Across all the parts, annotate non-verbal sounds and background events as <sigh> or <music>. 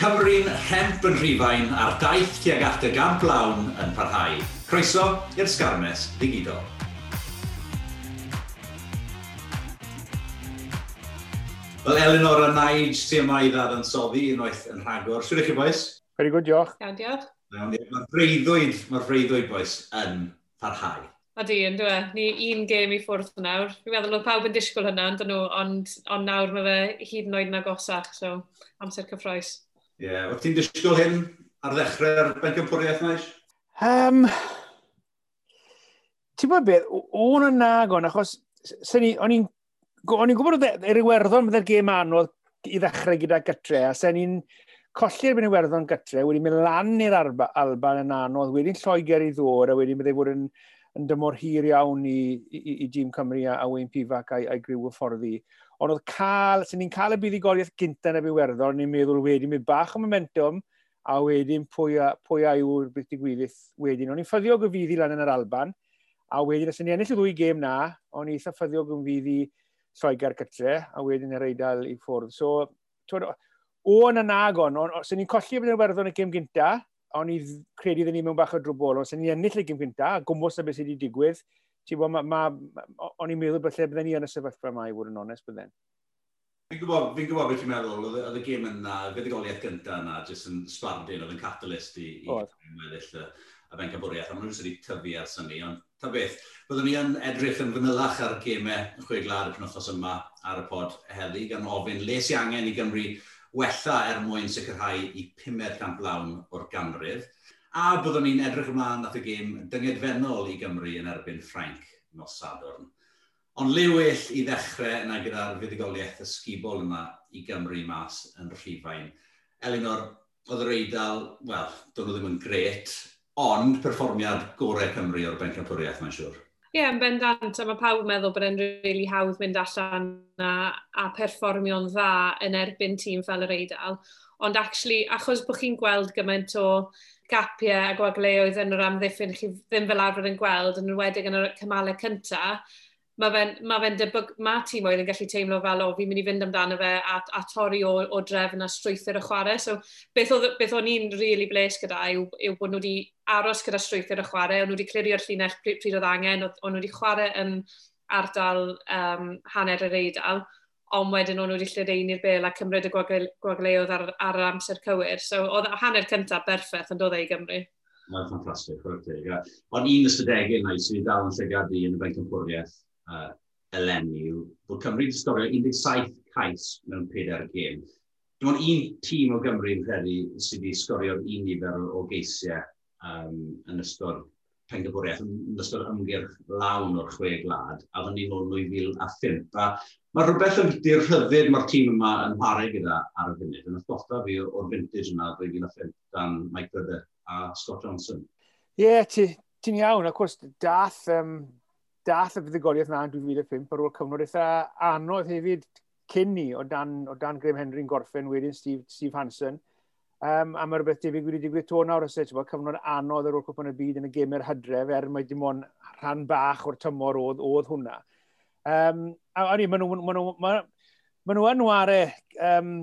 Cymru'n hemp yn rhifain a'r daith tuag at y gamp blawn yn parhau. Croeso i'r Sgarmes Digidol. Wel, Eleanor a Naid, tema i ddad yn soddi, unwaith yn rhagor. Siwr i chi, boes? Very good, diolch. Iawn, diolch. Mae'r breuddwyd, mae'r breuddwyd, boes, yn parhau. A di, yn dwi. E. Ni un gêm i ffwrdd nawr. Fi'n meddwl oedd pawb yn disgwyl hynna, ond, ond, ond nawr mae fe hyd yn oed yn agosach, so amser cyffroes. Ie, yeah. ti'n disgwyl hyn ar ddechrau'r bencampwriaeth naes? Um, ti'n bod beth, o'n yn nagon, achos ni, o'n i'n o'n i'n gwybod yr Iwerddon byddai'r gêm anodd i ddechrau gyda gytre, a sen ni'n colli'r byn Iwerddon gytre, wedi mynd lan i'r Alban yn anodd, wedi'n Lloegr i ddod, a wedyn byddai bod e yn, yn dymor hir iawn i, i, i, i Dîm Cymru a, a Wayne Pifac a'i, ai griw y fforddi ond oedd cael, sy'n ni'n cael y buddigoliaeth gyntaf yn y bywerddor, ni'n meddwl wedyn, mynd bach o momentum, a wedyn pwy a, pwy a yw'r beth digwyddaeth wedyn. O'n i'n ffyddio gyfyddi lan yn yr Alban, a wedyn, os yn i ennill y ddwy gêm na, o'n i'n eitha ffyddio gyfyddi Lloegar Cytre, a wedyn yr eidl i ffwrdd. So, twyd, o yn y nag on, os yn i'n colli fydd yn werddon y gêm gynta, o'n i credu ddyn ni mewn bach o drwbol, os yn i ennill y gêm gynta, a gwmwys y beth sydd wedi digwydd, ti'n bod, ma, ma, o'n i'n meddwl bod lle bydden ni yn y sefyllfa yma, i fod yn onest bydden. Fi'n gwybod, fi'n gwybod beth i'n meddwl, oedd y gêm yna, y feddigoliaeth gyntaf yna, jyst yn sbardin, oedd yn catalyst i, i weddill y, y ben cybwriaeth, a maen nhw'n sydd wedi tyfu ers hynny, ond ta beth, byddwn ni yn edrych yn fanylach ar gemau chweglar y penwthos yma ar y pod heddi, gan ofyn les i angen i Gymru wella er mwyn sicrhau i 500 lawn o'r ganrif. A byddwn ni'n edrych ymlaen at y gêm dyngedfennol i Gymru yn erbyn Ffrainc nos Sadwrn. Ond lewyll i ddechrau yna gyda'r fuddugoliaeth ysgubol yma i Gymru mas yn Rhifain. Elinor, oedd yr eidl, wel, dyn nhw ddim yn gret, ond perfformiad gorau Cymru o'r bencampwriaeth, mae'n siŵr. Ie, yeah, yn bendant, a mae pawb yn meddwl bod e'n rili really hawdd mynd allan a, a perfformio'n dda yn erbyn tîm fel yr eidl. Ond actually, achos bod chi'n gweld gymaint o gapiau a gwagleoedd yn yr amddiffyn chi ddim fel arfer yn gweld, yn enwedig yn y cymalau cyntaf, mae fe'n ma fe debygol, mae tîm oedd yn gallu teimlo fel, o, fi'n mynd i fynd amdano fe a, a torri o, o drefn a strwythyr y chwarae. So, beth, oedd, beth o'n i'n rili really bles gyda yw, yw bod nhw wedi aros gyda strwythyr y chwarae, o'n nhw wedi clirio'r llinell pryd oedd angen, o'n nhw wedi chwarae yn ardal um, hanner yr eidl ond wedyn o'n nhw wedi lledeini'r bel a cymryd y gwagleoedd ar, ar amser cywir. So oedd hanner cyntaf berffaith yn dod ei Gymru. Mae'n ffantastig, o'r teg. Ond un ystadegau yna, sydd wedi dal yn llygadu yn y Bain Cymwriaeth uh, eleni yw bod Cymru wedi storio 17 cais mewn 4 gêm. Dim ond un tîm o Gymru yn credu sydd wedi sgorio un nifer o, o geisiau um, yn ystod pengyfwriaeth yn ystod ymgyrch lawn o'r chwe glad, a fyny nôl 2005. A Mae rhywbeth yn di'r rhyddid mae'r tîm yma yn mharu gyda ar y funud. Yn atgoffa fi o'r vintage yna 2005 dan Mike Brydder a Scott Johnson. Ie, yeah, ti'n ti iawn. Of course, dath, um, dath y fuddigoliaeth yna yn 2005 ar ôl cyfnod eitha anodd hefyd cyn ni o dan, o dan Graham Henry'n gorffen wedyn Steve, Steve Hansen. Um, a mae rhywbeth debyg wedi digwydd to nawr ysau, e, ti'n bod, cyfnod anodd ar ôl cwpan y byd yn y gymau'r hydref, er mae dim ond rhan bach o'r tymor oedd, oedd hwnna. Um, a o'n i, maen nhw, maen nhw, maen nhw yn ware um,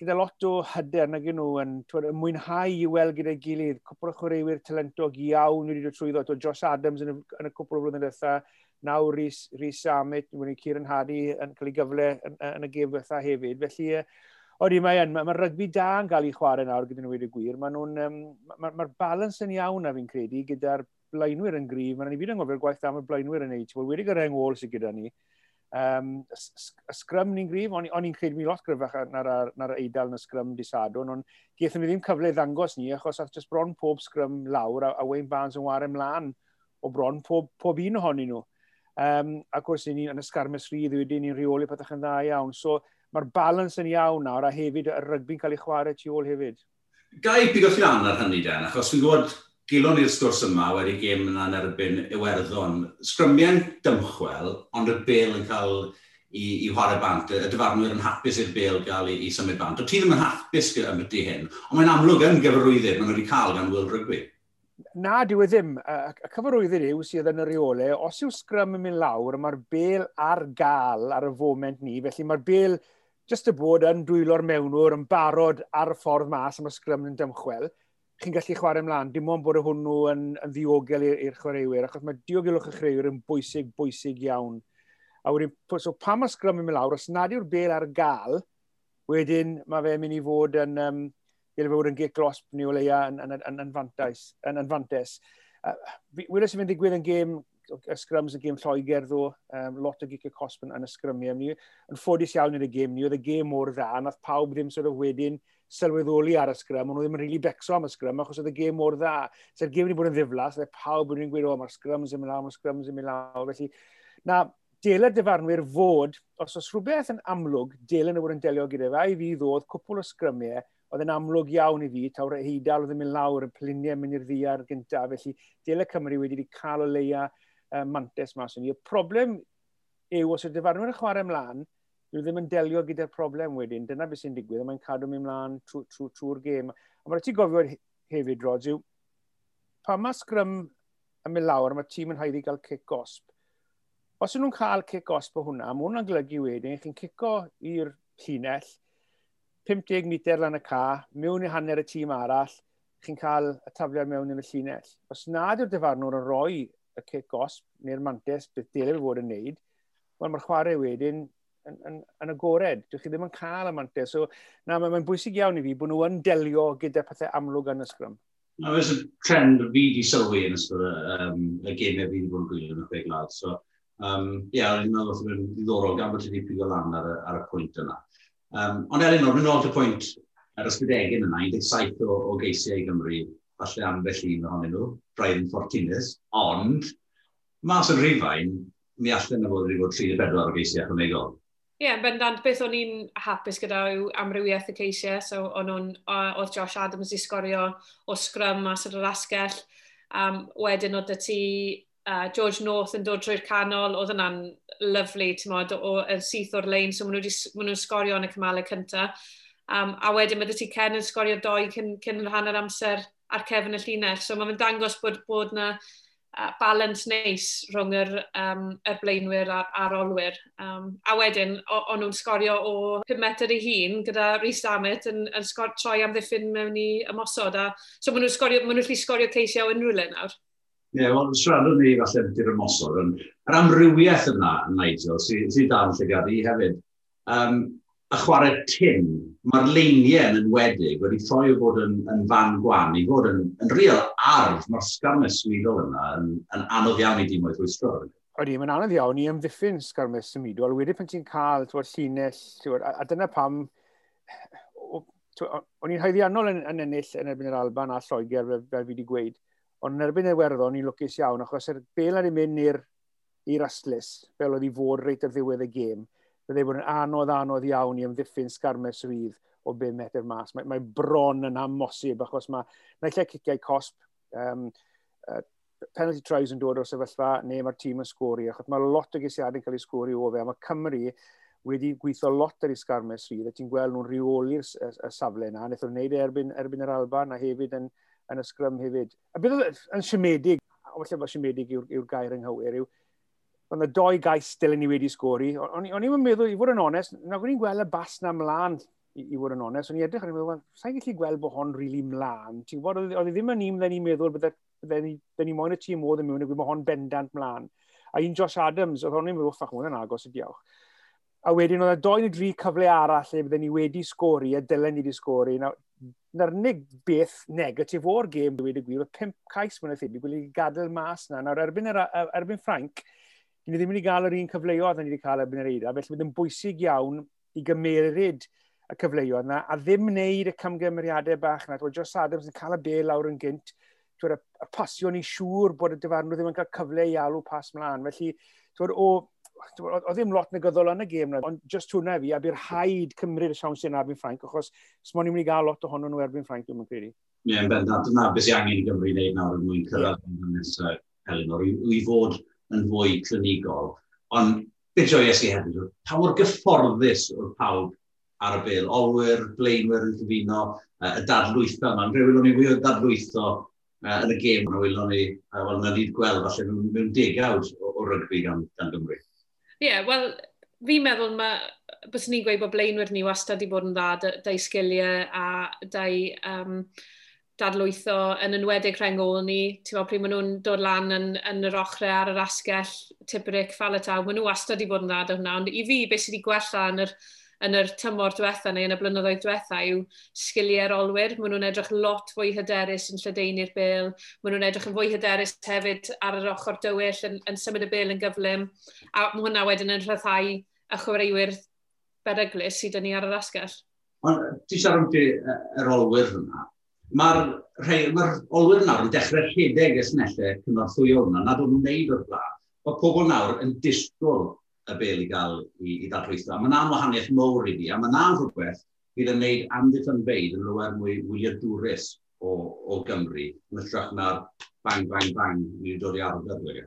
gyda lot o hyder na gen nhw yn twed, mwynhau i weld gyda'i gilydd. Cwpl o chwaraewyr talentog iawn wedi dod trwyddo. Do Josh Adams yn y, yn y cwpl o flwyddyn dweitha, nawr Rhys, Rhys Amit, wedi'i Ciren Hadi yn cael ei gyfle yn, yn y gef dweitha hefyd. Felly, Odi, mae yn. Mae'r mae rygbi da yn cael ei chwarae nawr gyda nhw wedi gwir. Mae'r um, ma, ma balans yn iawn na fi'n credu gyda'r blaenwyr yn gryf. Mae'n ni fyd yn gofio'r gwaith am y blaenwyr yn neud. Wel, wedi gyda'r engol sydd gyda ni. Um, y sgrym ni'n grif, o'n, on i'n credu mi lot gryfach na'r, nar eidl yn y sgrym disadwn, ond gaethon ni ddim cyfle ddangos ni, achos oedd jyst bron pob sgrym lawr, a, a Wayne Barnes yn war ymlaen o bron pob, pob un ohonyn nhw. Um, ac wrth i ni yn y sgarmes rydd wedi ni'n rheoli pethach yn dda iawn. So mae'r balans yn iawn nawr a hefyd y rygbi'n cael ei chwarae tu ôl hefyd. Gai pigo chi lan ar hynny, Dan, achos fi'n gwybod gilon i'r sgwrs yma wedi gêm yna yn erbyn Iwerddon. Sgrymiau'n dymchwel, ond y bel yn cael i, i chwarae bant. Y dyfarnwyr yn hapus i'r bel gael i, i symud bant. O ti ddim yn hapus am ydy hyn, ond mae'n amlwg yn gyfarwyddyn maen nhw wedi cael gan Will Rygbi. Na, dyw e ddim. Y cyfarwyddyn yw sydd yn y reole, os yw sgrym yn mynd lawr, mae'r bel ar gael ar y foment ni, felly mae'r bel jyst y bod yn dwylo'r mewnwr yn barod ar y ffordd mas am y sgrym yn dymchwel chi'n gallu chwarae ymlaen, dim ond bod hwnnw yn, yn ddiogel i'r chwaraewyr, achos mae diogelwch y chwaraewyr yn bwysig, bwysig iawn. A wedyn, so pa mae sgrym yn mynd lawr, os nad yw'r bel ar gael, wedyn mae fe'n mynd i fod yn, um, gael fe fod yn gic glosb ni o leia yn, yn, yn, yn, fantais, yn, yn fantes. Uh, Wylis yn fynd digwydd yn gêm, y sgrums yn gêm Lloegr ddo, um, lot o gic y cosb yn, yn y sgrymiau. Yn ffodus iawn yn y gêm ni, oedd y gêm mor dda, nath pawb ddim sort of wedyn sylweddoli ar y sgrym, ond nhw ddim yn rili really becso am y sgrym, achos oedd y gêm mor dda. Se'r gêm wedi bod yn ddiflas, oedd pawb yn gweud, o, mae'r sgrym yn mynd lawr, mae'r sgrym yn mynd lawr. Felly, na, delen dyfarnwyr fod, os oes rhywbeth yn amlwg, delen y bod yn delio gyda fe, a i fi ddodd cwpl o sgrymiau, oedd yn amlwg iawn i fi, tawr y heidal oedd yn mynd lawr, y pliniau mynd i'r ddiar gyntaf, felly delen Cymru wedi cael o leia uh, mantes mas yn ni. Y problem yw, os y dyfarnwyr yn chwarae ymlaen, dwi ddim yn delio gyda'r problem wedyn. Dyna beth sy'n digwydd, mae'n cadw mi mlaen trwy'r trw, trw, gêm. A mae'n ti gofio hefyd, Rod, yw pa mae sgrym yn mynd lawr, mae tîm yn haeddu gael cic gosb. Os nhw'n cael cic gosb o hwnna, mae hwnna'n golygu wedyn, chi'n cico i'r llinell, 50 metr lan y ca, mewn i hanner y tîm arall, chi'n cael y tafliad mewn yn y llinell. Os nad yw'r dyfarnwr yn rhoi y cic gosb neu'r mantes beth dylai fod yn neud, wel mae'r chwarae wedyn yn, yn, yn agored. Dych chi ddim yn cael y mantis. So, na, mae'n mae bwysig iawn i fi bod nhw yn delio gyda pethau amlwg yn y sgrym. No, mae'n a trend fi di sylwi yn ystod um, y gemau fi wedi bod yn gwylio yn y chwe glad. So, um, ie, yeah, o'n i'n meddwl bod yn ddiddorol gan bod ti wedi pigo lan ar, ar y pwynt yna. Um, ond er unol, mynd y pwynt ar ysbrydegyn yna, 17 o, o geisiau i Gymru, falle ambell un ohonyn nhw, Brian Fortunis, ond mas yn rhifain, mi allan na fod wedi bod 34 o geisiau ychwanegol. Ie, yeah, bendant, beth o'n i'n hapus gyda yw amrywiaeth y ceisiau, so o'n nhw'n, oedd Josh Adams i sgorio o scrum a sydd o'r asgell, um, wedyn oedd y ti uh, George North yn dod trwy'r canol, oedd yna'n lyflu, ti'n modd, o, o, syth o'r lein, so maen nhw'n sgorio yn y cymalau cyntaf. Um, a wedyn mae ti Ken yn sgorio doi cyn, cyn hanner amser ar cefn y llinell, so mae'n dangos bod, bod na balance neis rhwng yr, um, yr blaenwyr a'r, ar olwyr. Um, a wedyn, o'n nhw'n sgorio o 5 metr i hun gyda Rhys Damet yn, yn sgor, troi am ddiffyn mewn i ymosod. A, so maen nhw'n sgorio, maen nhw'n sgorio ceisio o unrhyw le nawr. Ie, yeah, wel, siaradwn ni falle ydy'r ymosod. Yr amrywiaeth yna, Nigel, sydd sy, sy dan llygad i hefyd. Um, y chwarae tin, mae'r leiniau yn enwedig wedi troi o fod yn, yn fan gwan i fod yn, yn real arf. Mae'r sgarmes symudol yna yn, yn anodd iawn i dim oedd rwystro. Oeddi, mae'n anodd iawn i ymddiffyn sgarmes symudol. Wedi pan ti'n cael tywod llinell, twyd, a, a dyna pam o'n i'n haeddiannol yn, yn ennill yn erbyn yr Alban a Lloegr fel, fel fi wedi gweud, ond yn erbyn y Iwerddon ni'n lwcus iawn achos er yr bel ar i'n mynd i'r astlus fel oedd i fod reit ar ddiwedd y gêm Byddai bod e yn anodd anodd iawn i ymddiffyn sgarmau swydd o 5 metr mas. Mae, mae bron yn amosib achos mae naill lle ciciau cosp, um, uh, penalty tries yn dod o'r sefyllfa neu mae'r tîm yn sgori. Achos mae lot o geisiadau yn cael ei sgori o fe. A mae Cymru wedi gweithio lot ar ei sgarmau sydd. A ti'n gweld nhw'n rheoli'r y safle yna. Nethon nhw'n neud e erbyn, erbyn yr Alban a hefyd yn, yn y sgrym hefyd. A bydd yn siomedig, o falle bod siomedig yw'r yw gair anghywir, yw Ond y doi gais dilyn ni wedi sgori. O'n i'n meddwl, i fod yn onest, na gwni'n gweld y bas na mlaen, i, i fod yn onest, o'n i'n edrych yn meddwl, sa'n gallu gweld bod hon rili really mlaen. Ti'n gwybod, oedd ddim yn un dden i'n meddwl bydde ni moyn y tîm oedd yn mewn, ac mae hon bendant mlaen. A un Josh Adams, oedd hon i'n meddwl, ffach, hwn yn agos y diolch. A wedyn, oedd y doi neu dri cyfle arall lle bydden ni wedi sgori, a dylen ni wedi sgori. Na'r unig beth negatif o'r gêm, dwi wedi gwir, oedd pimp cais mwyn y thebyg, wedi gadael mas na. Nawr, erbyn, er, erbyn Frank, ni ddim wedi cael yr un cyfleoedd ni wedi cael erbyn yr eira, felly bydd yn bwysig iawn i gymeryd y cyfleoedd yna, a ddim wneud y camgymeriadau bach yna. Dwi'n Joss Adams yn cael y bel lawr yn gynt, dwi'n y pasio ni siŵr bod y dyfarnwr ddim yn cael cyfle i alw pas mlaen. Felly, dwi'n o, o ddim lot negyddol yn y gêm yna, ond just hwnna fi, a bydd rhaid cymryd y siawns yn erbyn Ffranc, achos smo'n ni'n mynd i gael lot ohono nhw erbyn Ffranc, dwi'n credu. Ie, yeah, bendant, dyna beth sy'n angen i Gymru i wneud nawr yn mwyn cyrraedd yeah. yn Helen, i, i fod yn fwy clinigol. Ond beth joes i hefyd, pa mor gyfforddus o'r pawb ar y bil. Olwyr, blaenwyr yn cyfuno, uh, y dadlwytho yma. Yn rhywun o'n i fwy o dadlwytho uh, yn y gêm, yn rhywun o'n i, uh, wel, na ni'n gweld, falle mewn, mewn degawd o, o rygbi gan, gan Gymru. Ie, yeah, wel, fi'n meddwl mae, bys ni'n gweud bod blaenwyr ni wastad i bod yn dda, dau sgiliau a dau um, dadlwytho, yn enwedig rhengoni, ti'n meddwl pryd maen nhw'n dod lan yn, yn yr ochrau ar yr asgell, Tibric, Falataw, maen nhw wastad i bod yn dda o hwnna, ond i fi beth sydd wedi gwella yn yr, yn yr tymor diwetha neu yn y blynyddoedd diwetha yw sgiliau'r olwyr. Maen nhw'n edrych lot fwy hyderus yn lledeini'r bel. Maen nhw'n edrych yn fwy hyderus hefyd ar yr ochr dywyll yn, yn symud y bel yn gyflym. A mae hwnna wedyn yn rhyddhau y chwaraewyr beryglus sydd yn ni ar yr asgell. Ond ti siarad am yr olwyr hwnna, mae'r ma olwyr nawr yn dechrau rhedeg y snellau cyngor llwyol yna, nad o'n nhw'n neud o'r blaen. Mae pobl nawr yn disgwyl y bel i gael i, i ddadweithio. Mae na'n wahaniaeth mowr i fi, a mae na'n rhywbeth bydd yn gwneud amddiffynfeidd yn lywer mwy wyliadwrus o, o Gymru, yn ytrach na'r bang, bang, bang, ni'n dod i arfer wedi.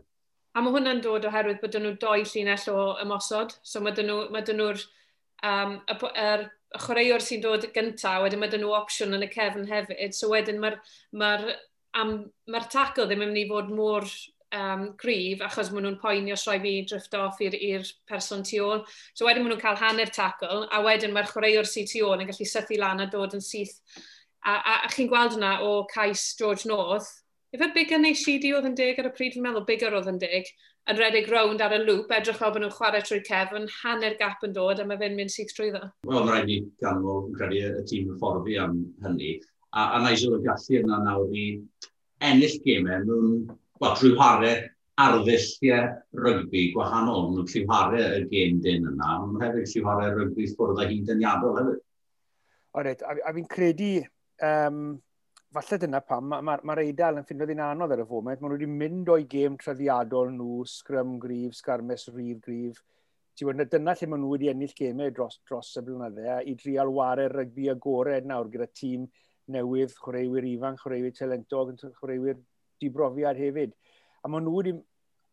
A mae hwnna'n dod oherwydd bod nhw doi llinell o ymosod, so mae dyn nhw'r nhw um, y, er chwaraewr sy'n dod gyntaf, wedyn mae dyn nhw opsiwn yn y cefn hefyd, so wedyn mae'r ma ma tackle ddim yn mynd i fod mor um, gryf, achos maen nhw'n poeni os roi fi drift off i'r person tu ôl. So wedyn maen nhw'n cael hanner tackle, a wedyn mae'r chwaraewr sy'n tu ôl yn gallu sythu lan a dod yn syth. A, a, a chi'n gweld yna o cais George North, efe bigger neu CD oedd yn dig ar y pryd, fi'n meddwl bigger oedd yn dig, yn redeg rownd ar y lŵp, edrych o bod nhw'n chwarae trwy cefn, hanner gap yn dod, a mae fe'n mynd syth trwy ddo. Wel, rhaid ni ganol, yn credu, y tîm yn fforddi am hynny. A, a Nigel yn gallu yna nawr i ennill gemau mewn, wel, drwy chwarae arddelliau rygbi gwahanol. Nhw'n lliwharau y gêm dyn yna, ond hefyd lliwharau rygbi ffwrdd â hi'n dyniadol hefyd. O reit, a, a fi'n credu um, falle dyna pam mae'r ma, ma Eidal yn ffindio ddi'n anodd ar y foment. Maen nhw wedi mynd o'i gêm traddiadol nhw, sgrym grif, sgarmes rif grif. Ti gwybod, dyna lle maen nhw wedi ennill gemau dros, dros y blynyddoedd i drial wario rygbi agored nawr gyda tîm newydd, chwaraewyr ifanc, chwaraewyr talentog, chwaraewyr dibrofiad hefyd. A maen nhw wedi...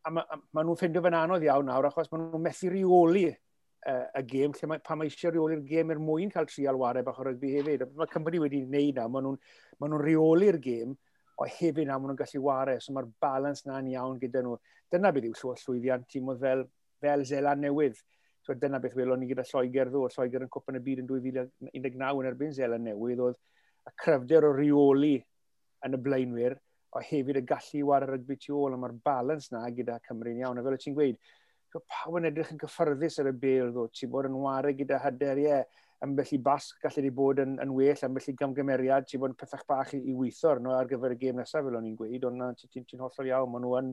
A ma, a maen nhw'n ffeindio fe'n anodd iawn nawr, achos maen nhw'n methu reoli uh, y gêm, lle mae, pa mae eisiau reoli'r gêm er mwyn cael trial wario bach o rygbi hefyd. Mae Cymru wedi gwneud nawr, maen nhw'n maen nhw'n reoli'r gêm, o hefyd na maen nhw'n gallu wario, so mae'r balans na'n iawn gyda nhw. Dyna beth yw llwyddiant tîm oedd fel, fel Zela newydd. So, dyna beth welon ni gyda Lloegr ddo, Lloegr yn cwpan y byd yn 2019 yn erbyn Zela newydd, oedd y cryfder o reoli yn y blaenwyr, o hefyd y gallu war y rygbi tu ôl, a mae'r balans na gyda Cymru'n iawn. A fel y ti'n gweud, so, pawb yn edrych yn cyffyrddus ar y bel ddo, ti'n bod yn wario gyda haderiau, ambell i basg gallu wedi bod yn, yn well, ambell i gamgymeriad, ti'n bod yn pethach bach i, i weithio arno ar gyfer y gêm nesaf, fel o'n i'n gweud, ond ti'n ti, ti, ti hollol iawn, maen nhw yn,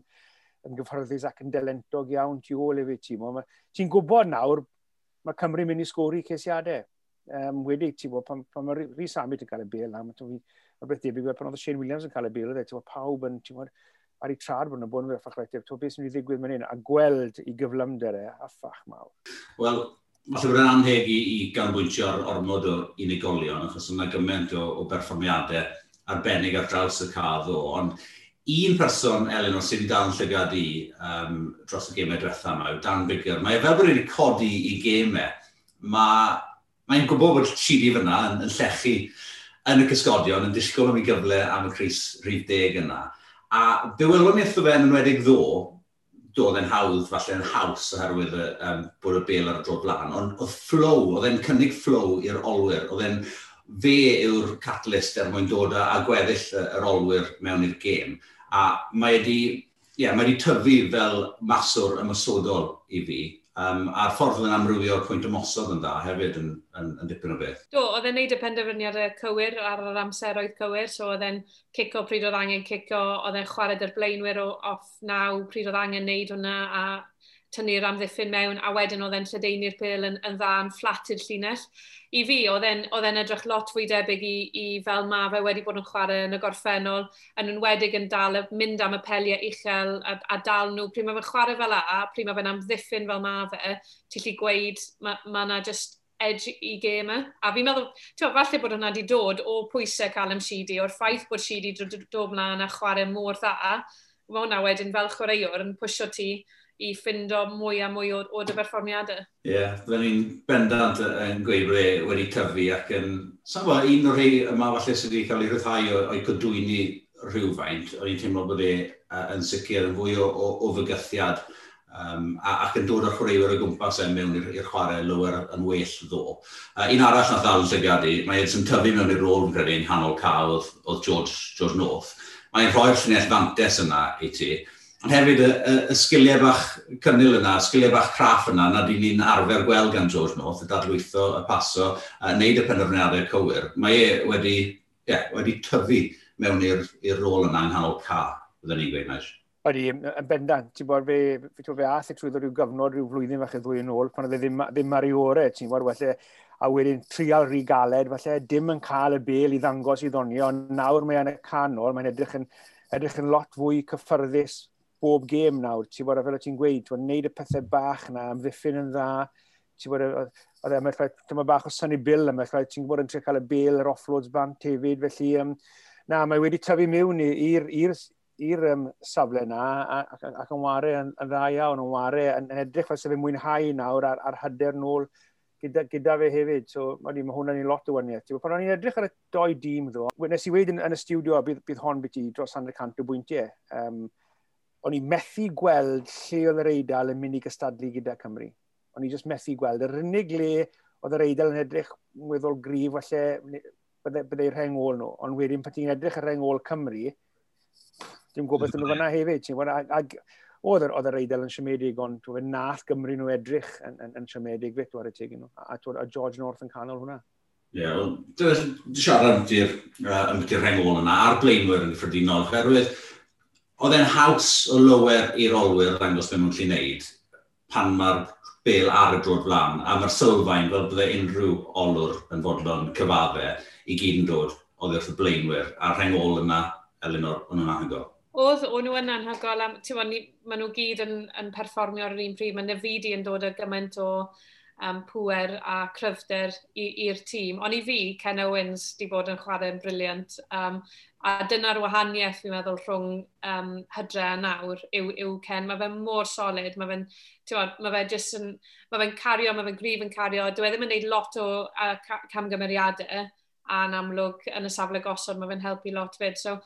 yn gyfforddus ac yn delentog iawn tu ôl efo ti. Ti'n gwybod nawr, mae Cymru mynd i sgori ceisiadau. Um, wedi, ti'n bod, pan, pan mae Rhys Amit yn cael ei bel, mae beth debyg, e, pan oedd Shane Williams yn cael ei bel, ti'n bod, e, pawb yn, ti'n bod, ar ei trad bod nhw'n bod yn fyrffach rhaid, ti'n bod, beth sy'n mynd i ddigwydd mewn hyn, a gweld i gyflymder e, a ffach mawr. Wel, Falle bod yn anheg i, i ganbwyntio ar ormod o unigolion, achos yna gymaint o, o berfformiadau arbennig ar draws y cadd o, ond un person, Elin, o sydd wedi dal yn llygad i um, dros y gemau diwetha yma, yw Dan Bigger. Mae e fel bod wedi codi i gemau, mae'n mae gwybod bod Chidi fyna yn, yn llechu yn y cysgodion, yn disgwyl am ei gyfle am y Cris Rhyf Deg yna. A be welwn ni wrtho fe yn enwedig ddo, doedd e'n hawdd, falle yn haws oherwydd um, bod y bel ar y drod blaen, ond oedd flow, oedd e'n cynnig flow i'r olwyr, oedd e'n fe yw'r catalyst er mwyn dod a, a gweddill yr olwyr mewn i'r gêm. A mae wedi, yeah, mae wedi tyfu fel maswr ymysodol i fi. Um, a'r ffordd yn amrywio pwynt ymosod yn dda hefyd yn, yn, yn dipyn o beth. Do, oedd e'n neud y penderfyniadau cywir ar yr amseroedd cywir, so oedd e'n cico pryd oedd angen cico, oedd e'n chwarae dy'r blaenwyr o off naw pryd oedd angen neud hwnna, a tynnu'r amddiffyn mewn, a wedyn oedd e'n lledeini'r pêl yn, yn dda yn fflat llinell. I fi, oedd e'n edrych lot fwy debyg i, i fel ma fe wedi bod yn chwarae yn y gorffennol, yn enwedig yn dal, mynd am y peliau uchel a, a dal nhw. Pryd mae fe'n chwarae fel a, pryd mae fe'n amddiffyn fel ma fe, ti'n lli gweud mae ma yna just edge i gamer. A fi'n meddwl, ti'n falle bod hwnna wedi dod o pwysau Callum Sheedy, o'r ffaith bod Sheedy dod, dod mlaen a chwarae mor dda, mae hwnna wedyn fel chwaraewr yn pwysio ti i ffindo mwy a mwy o, o dy berfformiadau. Ie, yeah, byddwn ni'n bendant yn gweud bod e wedi tyfu ac yn... Sa'n un o'r rhai yma falle sydd wedi cael ei rhyddhau o'i cydwyni rhywfaint, o'n i'n teimlo bod e yn sicr yn fwy o, o, o fygythiad um, ac yn dod â chwaraewyr o gwmpas e mewn i'r chwarae lywer yn well ddo. Uh, un arall na ddal llygadu, mae Edson tyfu mewn i'r rôl yn credu yn hanol cael oedd, oedd George, George North. Mae'n rhoi'r llinell fantes yna i ti, Ond hefyd y, y, y sgiliau bach cynnil yna, y sgiliau bach craff yna, na dyn ni'n arfer gweld gan George North, y dadlwytho, y paso, a wneud y penderfyniadau cywir. Mae e wedi, yeah, wedi tyfu mewn i'r rôl yna yng nghanol ca, byddwn ni'n gweud, Maes. Ydy, yn bendant. Ti'n bod fe, fe, fe ath trwy ddod rhyw gyfnod rhyw flwyddyn falle ddwy yn ôl, pan oedd e ddim, ddim ar ei ore, ti'n bod felly, a wedyn trial rhy galed, falle dim yn cael y bel i ddangos i ddonio, ond nawr mae yn y canol, mae'n edrych yn, edrych yn lot fwy cyffyrddus bob gêm nawr, ti'n bod, fel o ti'n gweud, ti'n neud y pethau bach na, amddiffyn yn dda, ti'n bod, oedd e, dyma bach o Sunny Bill yma, ti'n gwybod yn trio cael y bel, yr offloads bant hefyd, felly, um, na, mae wedi tyfu mewn i'r um, safle na, ac, ac yn wario yn, yn dda iawn, yn wario, yn, yn edrych fel sef yn mwynhau nawr ar, ar hyder nôl gyda, gyda fe hefyd, so mae hwnna'n ei lot o wyniaeth. Pan o'n i'n edrych ar y doi dîm ddo, nes i wedi yn, yn y studio bydd, bydd hon byti dros 100 o bwyntiau. Um, o'n i methu gweld lle oedd yr eidl yn mynd i gystadlu gyda Cymru. O'n i just methu gweld. Yr unig le oedd yr eidl yn edrych weddol grif, falle byddai'r rheng ôl nhw. Ond wedyn, pan ti'n edrych ar rheng ôl Cymru, dim gwybod beth nhw fyna hefyd. Ag, oedd yr, oedd yr eidl yn siomedig, ond fe nath Gymru nhw edrych yn, yn, yn siomedig beth o'r y nhw. A, a, George North yn canol hwnna. Ie, yeah, well, dwi'n siarad amddi'r uh, rhengol yna a'r blaenwyr yn gyffredinol, oherwydd Oedd e'n haws o lywer i'r olwyr ddangos beth nhw'n lli wneud pan mae'r bel ar y drod flan, a mae'r sylfaen fel bydde unrhyw olwr yn fodlon cyfadde i gyd yn dod oedd e wrth y blaenwyr, a'r rhengol yna, Elinor, o'n nhw'n anhygoel. Oedd, o'n nhw yn anhygol, a ti'n maen nhw gyd yn, yn perfformio ar yr un pryd, mae Nefidi yn dod â gymaint o um, pwer a cryfder i'r tîm. Ond i fi, Ken Owens di bod yn chwarae'n briliant. Um, a dyna'r wahaniaeth fi'n meddwl rhwng um, hydre a nawr yw, yw Ken. Mae fe'n mor solid, mae fe'n ma fe just yn, mae fe'n cario, mae fe'n grif yn cario. Dwi e ddim yn gwneud lot o uh, camgymeriadau a'n amlwg yn y safle gosod, mae fe'n helpu lot fyd. So,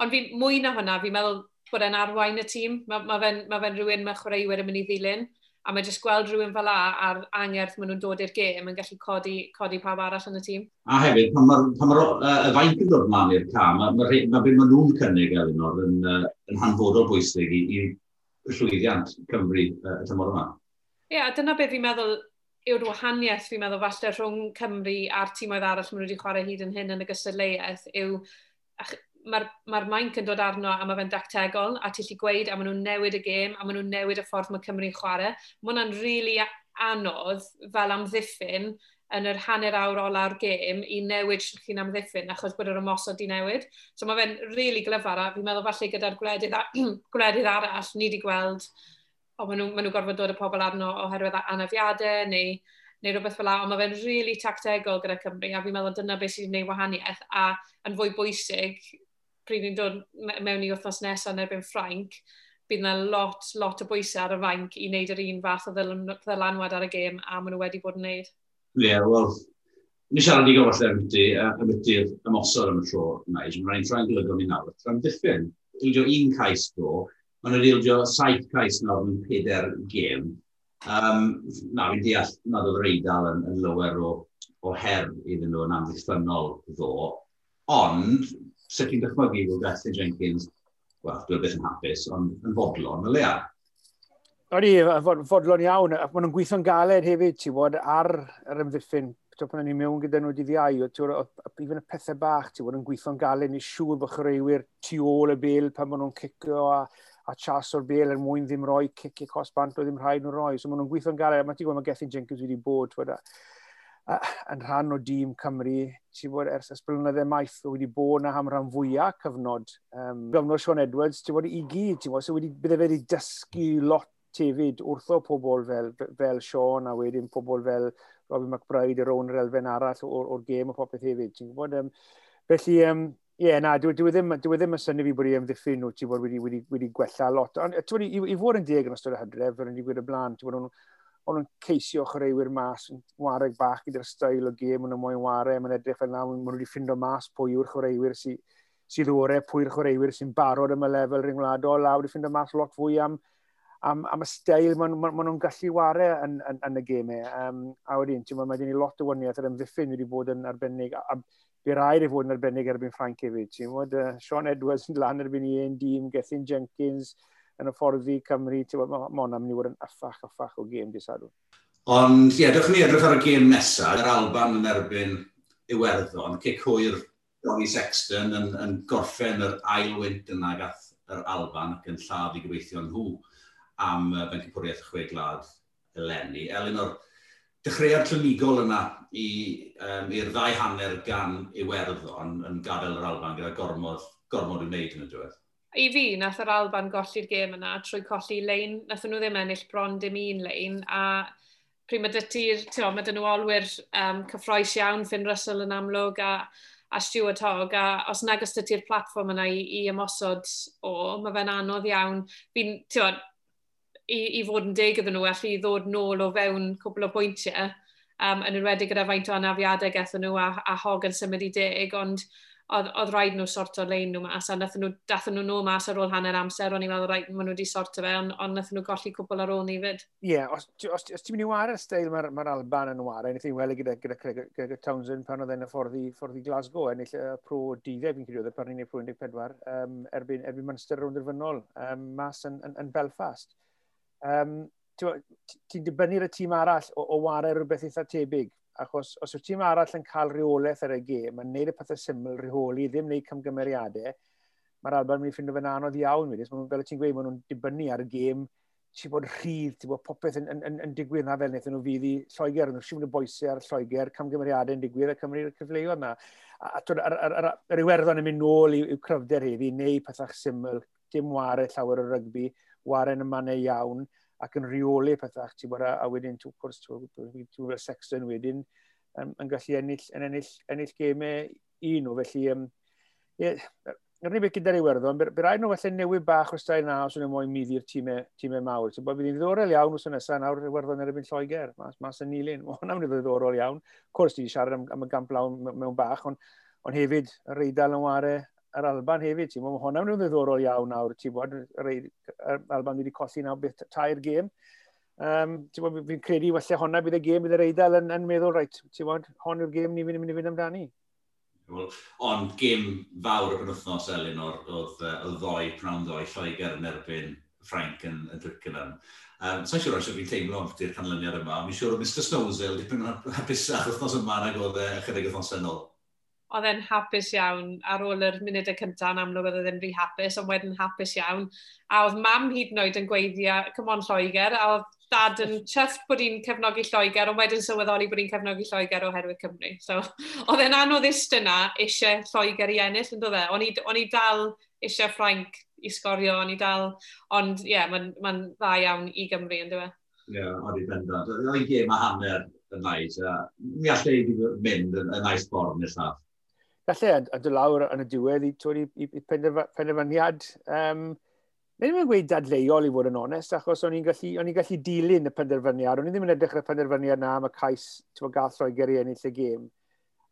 ond fi, mwy na hwnna, fi'n meddwl bod e'n arwain y tîm. Mae ma fe'n ma fe rhywun mae chwaraewyr yn mynd i ddilyn a mae jyst gweld rhywun fel la a'r angerth maen nhw'n dod i'r gêm yn gallu codi, codi pawb arall yn y tîm. A hefyd, pan mae'r ma, ma uh, y faint yn dod mlaen i'r cam, mae ma, ma ma, maen nhw'n cynnig Elinor yn, uh, yn hanfodol bwysig i, i llwyddiant Cymru uh, y tymor yma. Ie, yeah, dyna beth fi'n meddwl yw'r wahaniaeth fi'n meddwl falle rhwng Cymru a'r tîmoedd arall maen nhw wedi chwarae hyd yn hyn yn y gystadleuaeth yw mae'r ma mainc yn dod arno a mae fe'n dactegol, a ti'n lli gweud, a maen nhw'n newid y gêm, a maen nhw'n newid y ffordd mae Cymru'n chwarae. Mae hwnna'n rili really anodd fel amddiffyn yn yr hanner awr ola'r gêm i newid sy'n chi'n amddiffyn achos bod yr ymosod di newid. So mae fe'n rili really glyfar a fi'n meddwl falle gyda'r gwledydd, <clears throat> gwledydd arall ni wedi gweld o maen nhw'n nhw gorfod dod y pobl arno oherwydd anafiadau neu, neu rhywbeth fel la, ond mae fe'n rili really tactegol gyda Cymru a fi'n meddwl dyna beth sydd wedi'i gwneud wahaniaeth a yn fwy bwysig pryd ni'n dod mewn i wythnos nesaf yn erbyn Ffrainc, bydd yna lot, lot o bwysau ar y fainc i wneud yr un fath o ddylanwad ar y gêm a maen nhw wedi bod yn wneud. Ie, yeah, wel, ni siarad i gofod lle amyti, amyti'r ymosod am y tro yna. Mae'n rhaid rhaid glygo ni nawr. Rhaid diffyn, ildio un cais go, maen nhw'n ildio saith cais nawr yn peder gêm. Um, na, fi'n deall nad oedd reidal yn, yn lywer o, o her iddyn nhw yn amddiffynol ddo. Ond, sut ti'n dychmygu fod Bethany Jenkins, wel, dwi'n beth yn hapus, ond yn fodlon y lea. Oeddi, fodlon iawn, ac maen nhw'n gweithio'n galed hefyd, ti'n bod, ar yr ymddiffyn. Ti'n pan ni'n mewn gyda nhw dydd iau, even y pethau bach, ti'n bod yn gweithio'n galed, ni siŵr bod chyrwyr tu ôl y bel pan maen nhw'n cicio a, a chas o'r bel er mwyn ddim roi cic i cosbant o ddim rhaid nhw roi. So maen nhw'n gweithio'n galed, mae ti'n gwybod mae Gethin Jenkins wedi bod, ti'n bod, yn rhan o dîm Cymru, ti'n bod ers ysbrynyddau maith wedi bod na am rhan fwyaf cyfnod. Um, gyfnod Sean Edwards, ti'n bod i gyd, ti'n bod, so wedi, bydde fe wedi dysgu lot tefyd wrtho pobl fel, fel Sean a wedyn pobl fel Robbie McBride ar ôl yr elfen arall o'r, or gêm o popeth hefyd. Ti'n gwybod? Um, felly, um, Ie, yeah, na, dwi, dwi, e ddim, dwi e ddim yn syni fi bod i ymddiffyn nhw, ti bod wedi, wedi, wedi gwella lot. Ond i, i, fod yn deg yn ystod y hydref, fel yn i y blaen, ti bod nhw'n o'n nhw'n ceisio chwaraewyr mas, yn wareg bach gyda'r stael o gêm, o'n nhw'n moyn ware. mae'n edrych fel na, maen nhw wedi ffindo mas pwy yw'r chwaraewyr sydd sy orau, e, pwy'r chwaraewyr sy'n barod am y lefel rhyng wladol, a wedi ffindo mas lot fwy am, am, am y stael maen ma, ma nhw'n gallu ware yn, yn, yn y gemau. Um, a wedyn, ti'n mae gen i lot o wyniaeth yr ymddiffyn wedi bod yn arbennig, a, a bu rhaid i fod yn arbennig erbyn Frank hefyd. Ti'n bod uh, Sean Edwards yn lan erbyn i un dîm, Gethin Jenkins, yn y ffordd fi Cymru, ti'n bod, mae hwnna'n mynd i fod yn yffach, yffach o gêm di sadwn. Ond, ie, yeah, dych ni edrych ar y gêm nesaf, yr Alban yn erbyn Iwerddon, cic hwyr Johnny Sexton yn, yn gorffen yr ail wynt yna gath yr Alban ac yn lladd i gyfeithio nhw am uh, bencipwriaeth chwe glad eleni. Elinor, dechreuad llynigol yna i'r um, ddau hanner gan Iwerddon yn gadael yr Alban gyda gormod, gormod i wneud yn y diwedd i fi, nath yr Alban golli'r gêm yna trwy colli lein, nath nhw ddim ennill bron dim un lein, a pryd mae dyti'r, ti'n o, mae dyn nhw olwyr um, cyffroes iawn, Finn Russell yn amlwg, a, a Stuart Hogg, a os nag os dyti'r platfform yna i, i ymosod o, mae fe'n anodd iawn. Fi'n, ti'n o, i, i fod yn deg iddyn nhw, allu i ddod nôl o fewn cwbl o bwyntiau, um, yn enwedig gyda faint o anafiadau gethon nhw a, a Hogg yn symud i deg, ond oedd, oedd rhaid nhw sorto lein nhw mas, a nath nhw, dath nhw nôl mas ar ôl hanner amser, o'n i'n meddwl rhaid maen nhw wedi sorto fe, ond on nath nhw golli cwbl ar ôl ni fyd. Ie, yeah, os, os, os ti'n mynd i wario steil mae'r ma Alban yn wario, nid i'n weld gyda, gyda, gyda, gyda Townsend pan oedd e'n y ffordd i, ffordd i Glasgow, ennill y pro 12 fi'n credu oedd e pan ni'n ei pro 14, um, erbyn, erbyn Munster rownd yr fynol, um, mas yn, yn, yn Belfast. Um, ti'n dibynnu'r y tîm arall o, o wario rhywbeth eitha tebyg, Achos os yw'r tîm arall yn cael rheolaeth ar y gêm, mae'n neud y pethau syml rheoli, ddim neud camgymeriadau, mae'r Alban yn mynd i ffeindio fe'n anodd iawn. Wedys, fel y ti'n gweud, maen nhw'n dibynnu ar y gêm, ti'n bod rhydd, ti'n bod popeth yn, yn, yn, yn digwydd na fel wnaethon nhw fydd i Lloegr, nhw'n siŵr yn y boesau ar Lloegr, camgymeriadau yn digwydd a Cymru'r cyfleoedd yna. A yr Iwerddon yn mynd nôl i'w cryfder heddi, neu pethach syml, dim wario llawer o rygbi, wario yn y mannau iawn, ac yn rheoli pethach, ti'n bod, a wedyn, ti'n gwrs, ti'n fel Sexton wedyn, um, yn gallu ennill, yn ennill, ennill gemau un nhw, felly, um, yeah, Yr unig beth gyda'r Iwerddon, bydd rhaid nhw felly newid bach o'r stael na os yw'n moyn muddi'r tîmau time mawr. So, bydd hi'n ddiddorol iawn wrth nesaf nawr Iwerddon erbyn Lloegr, mas, mas yn Nilyn. <laughs> Mae hwnna'n ddiddorol iawn. Cwrs, ti siarad am, am y gamp lawn mewn bach, ond on hefyd y reidal yn ware yr Alban hefyd. Ti'n meddwl, hwnna'n rhywun ddiddorol iawn nawr. Ti'n bod, yr Alban wedi colli nawr beth tair gêm. Um, ti'n bod, fi'n credu falle hwnna bydd y gêm, bydd yr Eidal yn, yn meddwl, reit, ti'n bod, hon yw'r gêm ni fi'n mynd i fynd amdani. Well, ond gêm fawr y penwthnos, Elin, oedd y ddoi, prawn ddoi, Lloegr yn erbyn Frank yn, yn Twickenham. Um, Sa'n siŵr oes fi'n teimlo am amdano'r canlyniad yma, mi'n siŵr o Mr Snowsell, dipyn o'r hapusach wythnos yma nag oedd ychydig wythnos yn oedd e'n hapus iawn ar ôl yr munudau cyntaf yn amlwg oedd e'n rhy hapus, ond wedyn hapus iawn. A oedd mam hyd yn oed yn gweiddia, come on Lloegr, a oedd dad yn chyfft bod hi'n cefnogi Lloegr, ond wedyn sylweddoli bod hi'n cefnogi Lloegr oherwydd Cymru. So, <laughs> oedd e'n anodd ist yna eisiau Lloegr i ennill, yn dod e? O'n i dal eisiau Ffrainc i sgorio, o'n i dal, ond ie, yeah, mae'n ma, dda iawn i Gymru, yn dweud. E? Ie, yeah, o'n i bendant. Oedd hi'n gêm a hanner yn naid. Uh, mi allai mynd yn, yn nice ffordd nesaf. Felly, a dy lawr yn y diwedd i, i, i, i penderfyniad. Um, Nid yw'n gweud dadleuol i fod yn onest, achos o'n i'n gallu, on gallu dilyn y penderfyniad. O'n i ddim yn edrych ar y penderfyniad na am y cais tyfo gath Lloegr i ennill y gêm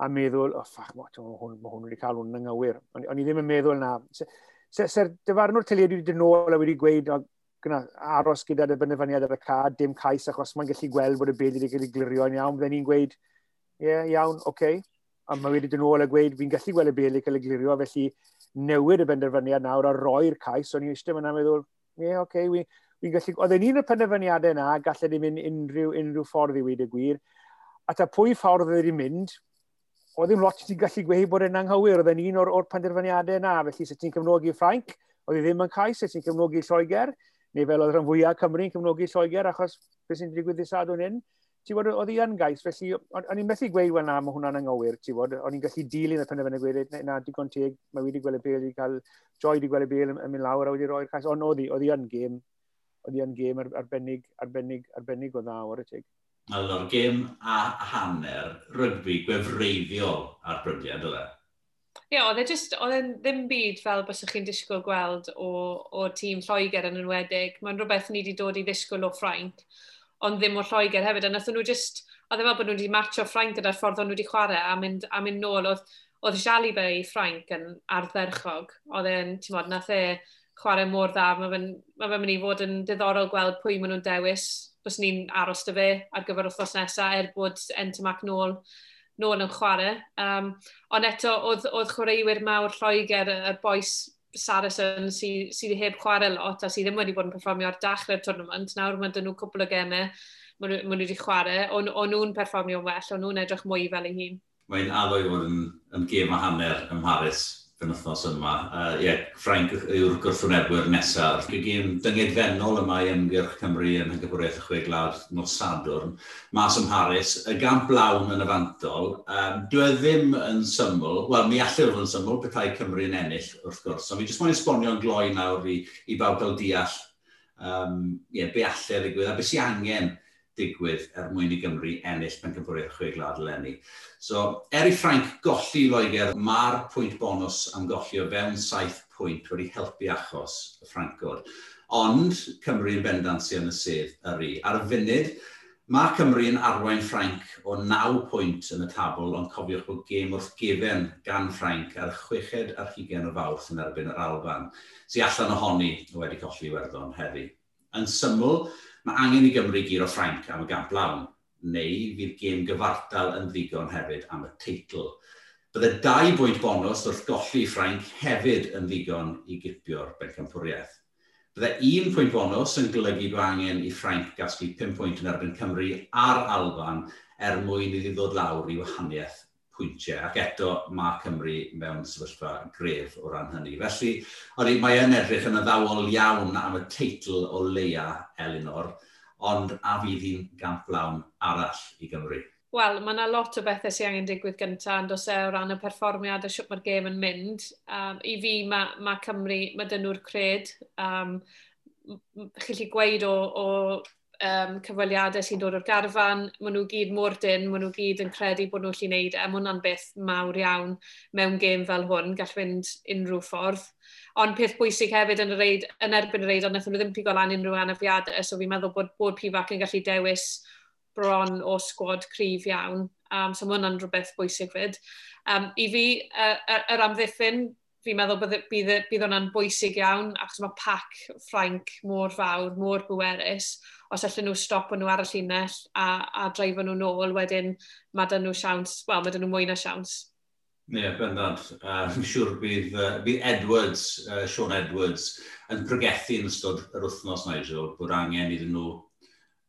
a meddwl, oh, ffach, mae hwn, ma hwn wedi cael hwn yn ngywir. O'n, on i ddim yn meddwl na. Se'r se, dyfarnwr tyliad wedi dyn nôl a wedi gweud, oh, o, gyna, aros gyda dy benderfyniad ar y cad, dim cais, achos mae'n gallu gweld bod y byd wedi cael ei glirio'n iawn. Fydden ni'n gweud, ie, yeah, iawn, oce. Okay a mae wedi dyn ôl a gweud, fi'n gallu gweld y Beilig cael ei glirio, felly newid y benderfyniad nawr a roi'r cais, o'n i eisiau yna meddwl, ie, yeah, oce, okay, fi'n gallu... Oedd un o'r penderfyniadau yna, gallai ni mynd unrhyw, unrhyw ffordd i wedi y gwir, a ta pwy ffordd oedd wedi mynd, oedd ddim lot ti'n gallu gweud bod yn anghywir, oedd un o'r, or penderfyniadau yna, felly sut ti'n cefnogi Ffrainc, oedd hi ddim yn cais, sut ti'n cefnogi Lloegr, neu fel oedd rhan fwyaf Cymru'n cefnogi Lloegr, achos beth sy'n digwydd ddisad o'n hyn ti bod, oedd hi yn gais, felly o'n i'n methu gweud, wel na, mae hwnna'n anghywir, ti bod, o'n i'n gallu dilyn y penderfynu gweud, na, digon teg, mae wedi gweld y bel i cael, joi wedi gweld y bel yn mynd lawr a wedi roi'r cais, ond oedd hi, oedd hi yn gêm, oedd hi yn gêm arbennig, arbennig, arbennig o dda o'r y teg. Oedd o'n gêm a hanner rygbi gwefreiddiol ar brydiad, oedd e? Ie, oedd e just, oedd e ddim byd fel byswch chi'n disgwyl gweld o, o tîm Lloegr yn enwedig. Mae'n rhywbeth ni wedi dod i ddisgwyl o Ffrainc ond ddim o Lloegr hefyd. A nath nhw just, oedd e fel bod nhw wedi matcho Ffrainc gyda'r ffordd o'n nhw wedi chwarae a mynd, a mynd nôl. Oedd, oedd Jalibe i Ffrainc yn ardderchog. Oedd e'n, ti'n modd, nath e chwarae mor dda. Mae fe'n ma fe mynd i fod yn diddorol gweld pwy maen nhw'n dewis. Bys ni'n aros dy fe ar gyfer wythnos nesaf er bod Entamac nôl nôl yn chwarae. Um, ond eto, oedd, oedd chwaraewyr mawr Lloegr, y boes Saracen sydd sy, sy heb chwarae lot a sydd ddim wedi bod yn perfformio ar dachrau'r tournament. Nawr mae dyn nhw cwbl o gemau maen nhw wedi chwarae. ond on nhw'n perfformio'n well, ond nhw'n edrych mwy fel ei hun. Mae'n addo i fod yn, yn gêm a hanner ym Mharis yn wythnos yma. Uh, yeah, Frank yw'r gwrthwynebwyr nesaf. Gwy gym dyngedfennol yma i Ymgyrch Cymru yn Hygyfwriaeth y Chwe Glad nos Sadwrn. Mas ym Mharis, y gamp blawn yn y fantol. Um, dwi e ddim yn syml, wel mi allai fod yn syml bethau Cymru yn ennill wrth gwrs, ond mi jyst moyn esbonio'n gloi nawr i, i bawb fel deall um, yeah, be allai ddigwydd a beth sy'n angen digwydd er mwyn i Gymru ennill pen cyfwriaeth chwe glad lenni. So, er i Ffrainc golli Loegr, mae'r pwynt bonus am golli o fewn saith pwynt wedi helpu achos y Ffrancwr. Ond Cymru yn bendansi yn y sedd yr i. Ar y funud, Mae Cymru yn arwain Ffrainc o 9 pwynt yn y tabl, ond cofiwch bod gêm wrth gefen gan Ffrainc ar y chweched ar hugen o fawrth yn erbyn yr Alban, sy'n allan ohoni wedi colli werddon heddi. Yn syml, Mae angen i Gymru gyr o Ffrainc am y gamp lawn, neu fydd gêm gyfartal yn ddigon hefyd am y teitl. Bydde dau bwynt bonus wrth golli Ffrainc hefyd yn ddigon i gipio'r bencampwriaeth. Bydde un pwynt bonus yn golygu bod angen i Ffrainc gasglu 5 pwynt yn erbyn Cymru a'r Alban er mwyn iddi ddod lawr i wahaniaeth pwyntiau. Ac eto, mae Cymru mewn sefyllfa gref o ran hynny. Felly, oeddi, mae yn edrych yn addawol iawn am y teitl o leia Elinor, ond a fydd hi'n gamp lawn arall i Gymru. Wel, mae yna lot o bethau sy'n angen digwydd gyntaf, ond os e o ran y perfformiad a siwt mae'r gêm yn mynd. Um, I fi, mae ma Cymru, mae dyn nhw'r cred. Um, chi'n gweud o, o um, cyfweliadau sy'n dod o'r garfan, maen nhw gyd mor dyn, maen nhw gyd yn credu bod nhw'n lli wneud, a e, maen nhw'n beth mawr iawn mewn gêm fel hwn, gall fynd unrhyw ffordd. Ond peth bwysig hefyd yn, reid, yn erbyn y reid, ond wnaethon nhw ddim pigo lan unrhyw anafiadau, so fi'n meddwl bod, bod Pifac yn gallu dewis bron o sgwad cryf iawn. Um, so mae hwnna'n rhywbeth bwysig fyd. Um, I fi, uh, yr amddiffyn fi'n meddwl bydd, bydd, bydd hwnna'n bwysig iawn, achos mae pac Ffrainc mor fawr, mor bwerus, os allan nhw stop nhw ar y llinell a, a dreifo nhw nôl, wedyn mae dyn nhw siawns, wel, mae dyn nhw mwy na siawns. Ie, yeah, bendant. Uh, fi'n siŵr bydd, uh, bydd Edwards, uh, Sean Edwards, yn pregethu yn ystod yr wythnos, Nigel, bod angen iddyn nhw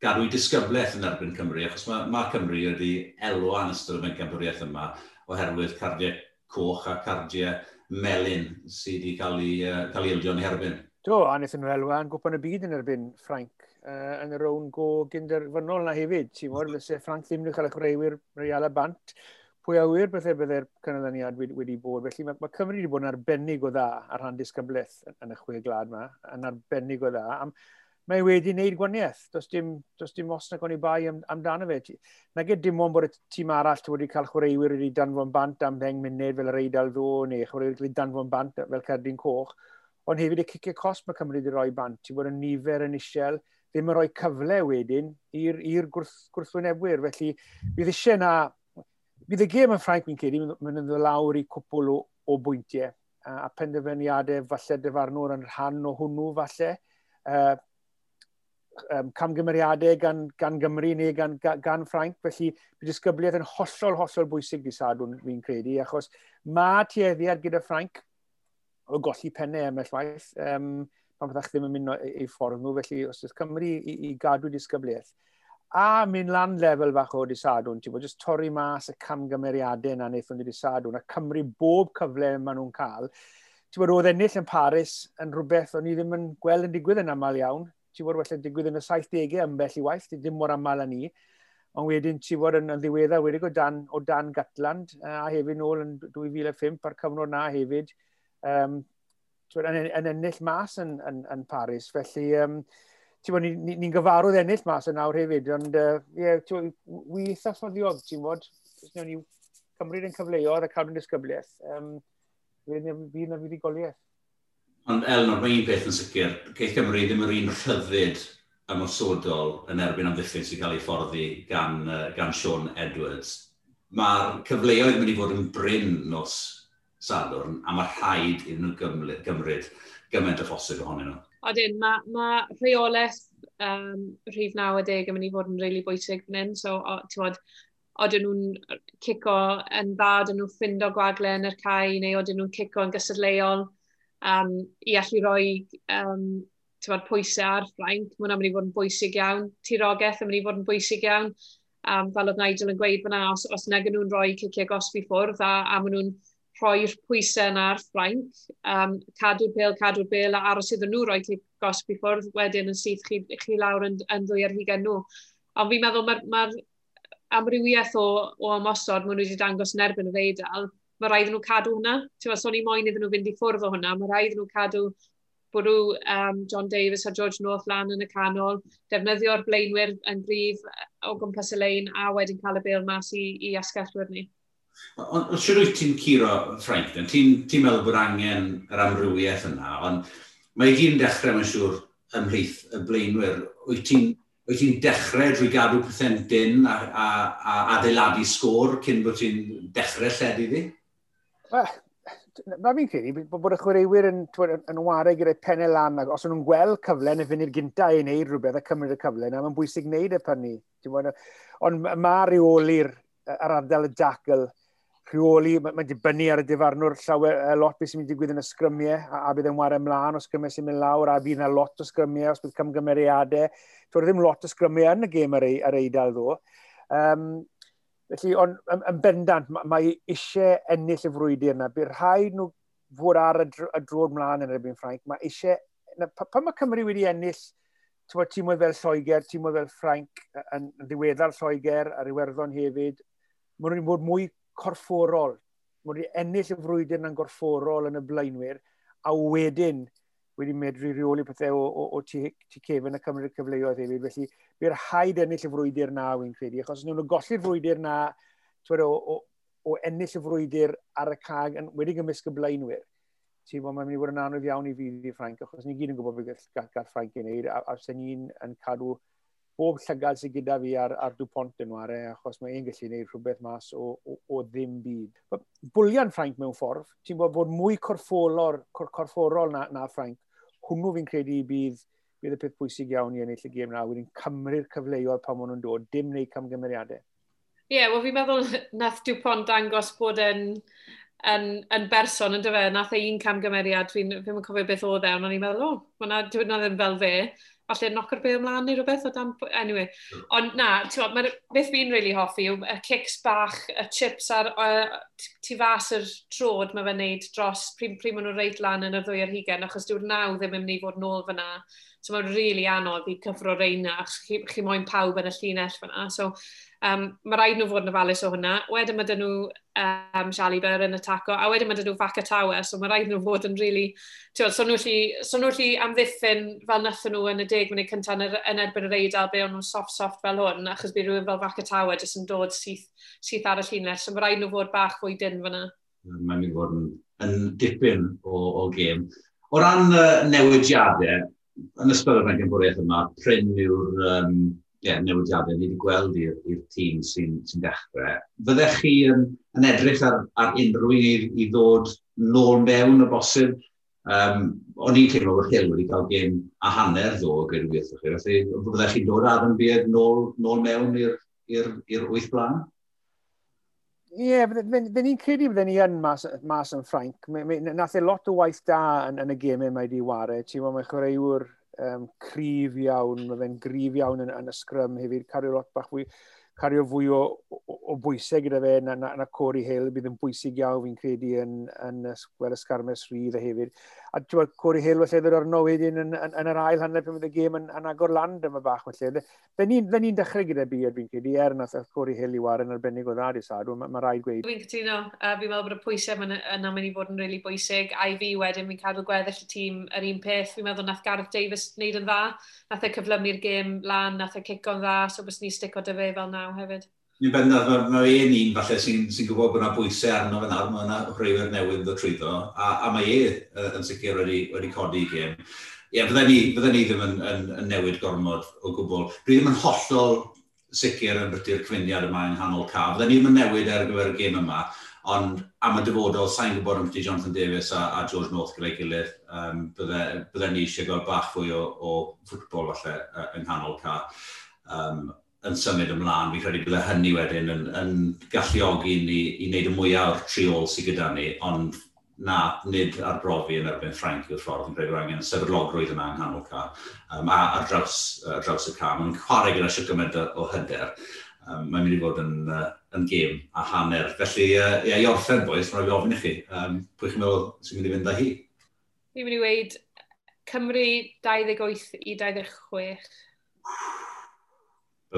gadw i disgyblaeth yn erbyn Cymru, achos mae, mae Cymru wedi elwa yn ystod y bencampwriaeth yma, oherwydd cardiau coch a cardiau melyn sydd wedi cael ei, uh, cael ei ildio yn herbyn. Do, a wnaethon nhw elwa yn gwpan y byd yn erbyn Ffranc uh, yn y rown go gynderfynol na hefyd. Ti'n mwyn, mhm. fyse Ffranc ddim wedi cael eich reiwyr real a bant. Pwy awyr bethau e byddai'r canlyniad wedi, wedi bod. Felly mae, mae Cymru wedi bod yn arbennig o dda ar rhan disgyblaeth yn y chwe glad yma, yn arbennig o dda. Am, mae wedi wneud gwaniaeth. Does dim, does dim os nag o'n i bai am, amdano fe. Na gyd dim ond bod y tîm arall wedi cael chwaraewyr wedi danfon bant am 10 munud fel yr Eidal Ddo, neu chwaraewyr wedi danfon bant fel Cerdyn Coch, ond hefyd y cicio cos mae Cymru wedi rhoi bant. Ti'n bod yn nifer yn isiel, ddim yn rhoi cyfle wedyn i'r gwrth, gwrthwynebwyr. Felly, bydd eisiau na... Bydd y gêm yn Ffrainc, mi'n cedi, mae'n ddod lawr i cwpl o, o bwyntiau a penderfyniadau falle dyfarnwr yn rhan o hwnnw falle. Uh, um, camgymeriadau gan, gan Gymru neu gan, gan Ffrainc. Felly, bydd disgybliaeth yn hollol, hollol bwysig di sadwn fi'n credu, achos mae tueddiad gyda Ffrainc o golli pennau ymell waith, um, pan fyddach ddim yn mynd e, ei ffordd nhw, felly os ydych Cymru i, i gadw disgybliaeth. A mynd lan lefel fach o disadwn, ti'n bod, jyst torri mas y camgymeriadau na wnaethon ni disadwn, a Cymru bob cyfle maen nhw'n cael. Ti'n bod, oedd ennill yn Paris yn rhywbeth o'n i ddim yn gweld yn digwydd yn aml iawn ti fod felly digwydd yn y 70au ambell i waith, dim mor aml â ni. Ond wedyn ti fod yn, yn ddiweddar wedi o dan, o dan Gatland, a hefyd nôl yn 2005 ar cyfnod na hefyd, um, bod, yn, yn ennill mas yn, yn, yn Paris. Felly, um, ti'n bod, ni'n ni, ni, gyfarwydd ennill mas yn awr hefyd, ond, uh, yeah, ti'n bod, wi eitha ffoddiog, ti'n bod, ni yn cyfleoedd a cadw'n disgybliaeth. Um, Fe na fi wedi goliaeth. Ond Elnor, mae un peth yn sicr, Ceith Cymru ddim yr un rhyddid ymwysodol yn erbyn amddiffyn sy'n cael ei fforddi gan, uh, gan Sean Edwards. Mae'r cyfleoedd mynd i fod yn bryn nos Sadwrn, a mae rhaid iddyn nhw gymryd, gymryd gymaint o phosib ohonyn nhw. Odyn, mae ma rheolaeth um, rhif 90 yn mynd i fod yn really bwysig fan hyn, so bod, oedden nhw'n cico yn dda, oedden nhw'n ffindo gwagle yn yr cae, neu oedden nhw'n cico yn gysadleol um, i allu rhoi um, bod, pwysau ar ffrainc. Mae hwnna'n mynd i fod yn bwysig iawn. Tirogaeth yn mynd i fod yn bwysig iawn. Um, fel oedd Nigel yn gweud fyna, os, os neg nhw'n rhoi ciciau gosbi ffwrdd a, a maen nhw'n rhoi'r pwysau yna ar ffrainc, um, cadw'r bel, cadw'r bel, a aros iddyn nhw roi cic gosbi ffwrdd wedyn yn syth chi, chi lawr yn, yn ddwy ar hugen nhw. Ond fi'n meddwl mae'r ma amrywiaeth o, o ymosod maen nhw wedi dangos yn erbyn y feidal, mae rhaid nhw cadw hwnna. Ti'n meddwl, so ni moyn iddyn nhw fynd i ffwrdd o hwnna, mae rhaid nhw cadw bwrw um, John Davis a George North lan yn y canol, defnyddio'r blaenwyr yn gryf o gwmpas y lein a wedyn cael y bel mas i, i asgellwyr ni. Ond sy'n siwr wyt ti'n curo, Frank, ti'n ti, meddwl bod angen yr amrywiaeth yna, ond mae gyd yn dechrau, mae'n siŵr, ymhlith y blaenwyr. Wyt ti'n ti dechrau drwy gadw pethau'n dyn a, a, a adeiladu sgôr cyn bod ti'n dechrau lledu iddi? Mae fi'n credu bod y chwaraewyr yn, yn wario gyda'i pennau lan, ac os nhw'n gweld cyfle neu fynd i'r gynta i wneud rhywbeth a cymryd y cyfle na mae'n bwysig wneud e y pynnu. Ond mae reoli'r ar ardal y dacle, rheoli, mae'n dibynnu ar y difarnwr llawer, a lot beth sy'n mynd i digwydd yn y sgrymiau, a, a bydd yn wario ymlaen o sgrymiau sy'n mynd lawr, a bydd yna lot o sgrymiau os bydd camgymeriadau. Dwi'n ddim lot o sgrymiau yn y gêm ar, ar eidal ddo. Um, Felly, on, yn, yn bendant, mae, mae eisiau ennill y frwydr yna. Bydd rhaid nhw fod ar y, dro, y drod mlaen yn erbyn Ffrainc, mae eisiau... Pan mae Cymru wedi ennill tîmau fel Lloegr, tîmau fel Ffrainc yn, yn ddiweddar Lloegr a'r Iwerddon hefyd, mae nhw'n bod mwy corfforol. Mae nhw'n ennill y frwydr yn gorfforol yn y blaenwyr, a wedyn wedi medru rheoli pethau o, o, o tu, tu cefn y Cymru cyfleoedd hefyd. Felly, by'r haid ennill y frwydr na, wy'n credu, achos nhw'n golli'r frwydr na twyd, o, o, o ennill y frwydr ar y cag yn wedi gymysg y blaenwyr. Ti'n bod, mae'n mynd i fod yn anodd iawn i fi i Ffrainc, achos ni gyd yn gwybod beth gall, gall Ffrainc i wneud, a, a sy'n ni'n yn cadw bob llygad sydd gyda fi ar, ar Dupont yn ware, achos mae un gallu gwneud rhywbeth mas o, o, o ddim byd. Bwlian Ffrainc mewn ffordd, ti'n bod bod mwy corfforol, cor, corfforol na, na Ffrainc, hwnnw fi'n credu bydd, bydd y peth pwysig iawn i ennill y gêm na, wedyn cymryd cyfleoedd pan maen nhw'n dod, dim neu camgymeriadau. Ie, yeah, wel fi'n meddwl <laughs> nath Dupont dangos bod yn, yn, yn berson yn dyfa, nath ei un camgymeriad, fi'n fi, cofio beth oedd e, ond o'n i'n meddwl, o, oh, mae'na diwrnod yn fel fe, falle nocer beth ymlaen neu rhywbeth o dan... Anyway, ond na, ti'n mae'r beth fi'n really hoffi yw y cics bach, y chips a'r uh, tu fas yr trod mae fe'n neud dros prim, prim maen nhw'n reit lan yn y ddwy ar hugen, achos dyw'r naw ddim yn mynd i fod nôl fyna. So mae'n rili really anodd i cyfro reina, achos chi, chi moyn pawb yn y llinell fyna. So Um, mae rhaid nhw fod yn ofalus o hwnna. Wedyn mae dyn nhw um, Shaliber yn ataco, a wedyn mae dyn nhw Faca Tower, so mae rhaid nhw fod yn really... Tiwod, so lli, so nhw lli amddiffyn fel nathon nhw yn y deg munud cyntaf yn, yn erbyn yr eidl, be o'n nhw'n soft-soft fel hwn, achos bydd rhywun fel Faca Tower jyst yn dod syth, syth ar y llinell, so mae rhaid nhw fod bach fwy dyn fyna. Mae'n mynd i fod yn, yn dipyn o, o gêm. O ran uh, newidiadau, yn ystod yr rhaid yma, pryn yw'r um, yeah, newidiadau ni wedi gweld i'r tîm sy'n sy dechrau. Fyddech chi yn, yn edrych ar, ar unrhyw un i, i ddod nôl mewn y bosib? Um, o'n i'n teimlo bod Hill wedi cael gêm a hanner ddo o gyrwyd wrthych chi. Felly, fyddech chi'n dod ar yn byd nôl, nôl mewn i'r wyth blaen? Ie, yeah, fe ni'n credu bydden ni yn mas, mas yn Ffrainc. Nath e lot o waith da yn, yn y gemau mae wedi wario. Ti'n meddwl, mae chwaraewr um, cryf iawn, mae fe'n gryf iawn yn, yn y sgrym hefyd, cario lot bach fwy cario fwy o, o, o bwysau gyda fe na, na, na Corey Hill bydd yn bwysig iawn fi'n credu yn, yn, yn gweld ysgarmes rhydd a hefyd. A ti'n gweld Corey Hill felly ddod arno wedyn yn, yn, yn, yr ail hanner pan fydd y gêm yn, yn agor land yma bach felly. Fe ni'n ni dechrau gyda Beard fi'n credu er nath Corey Hill i war yn arbennig o ddad i sadw, mae ma rhaid gweud. Fi'n cytuno, a fi'n meddwl bod y pwysau yna yn mynd i fod yn really bwysig. A i fi wedyn, fi'n cadw gweddill y tîm yr un peth. Fi'n meddwl nath Gareth Davis wneud yn dda, nath e cyflymu'r gêm lan, nath e cico'n dda, so bys ni stico dy fe fel na naw hefyd. Ni'n bendant, mae'r ma un un falle sy'n sy gwybod bod yna bwysau arno fe nawr, mae yna rhywun newydd yn dod trwyddo, a, a mae e yn sicr wedi, wedi codi i gêm. Ie, yeah, fydden ni, fydden ni ddim yn, yn, yn newid gormod o gwbl. Dwi ddim yn hollol sicr yn byty'r cyfuniad yma yn hanol ca. Fydden ni ddim yn newid ar gyfer y gêm yma, ond am y dyfodol, sa'n gwybod am beth Jonathan Davies a, a George North gyda'i gilydd, um, bydde, bydde ni eisiau gael bach fwy o, o ffwtbol falle yng nghanol ca. Um, yn symud ymlaen, fi credu bydde hynny wedyn yn, yn galluogi ni i wneud y mwyaf o'r triol sydd gyda ni, ond na, nid arbrofi yn erbyn Ffrainc yw'r ffordd, fi'n credu bod angen sefydlogrwydd yna yng nghanol ca, um, a ar draws, ar draws y ca. Mae'n chwarae gyda sy'n gymaint o hyder. Um, mae'n mynd i fod yn, uh, yn gêm a hanner. Felly, uh, ia, i orffen, boys, mae'n rhaid i ofyn i chi. Um, pwy chi'n meddwl sy'n mynd i fynd â hi? Fi'n mynd i weid Cymru 28 i 26.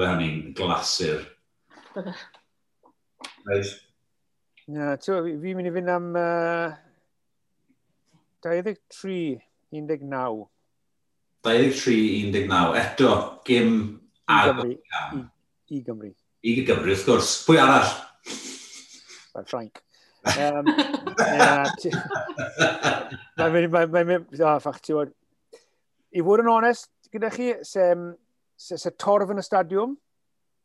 Bydde hynny'n glasur. Bydde. Reis. Na, ti'n fi'n mynd i fynd am uh, 23, 19. 23-19. Eto, gym agor. I Gymru. I, I Gymru. I Gymru, wrth gwrs. Pwy arall? Mae'n Frank. Um, Mae'n mynd, mae'n mynd, oh, ffach, ti'n I fod yn onest gyda chi, sem se se torf yn y stadiwm,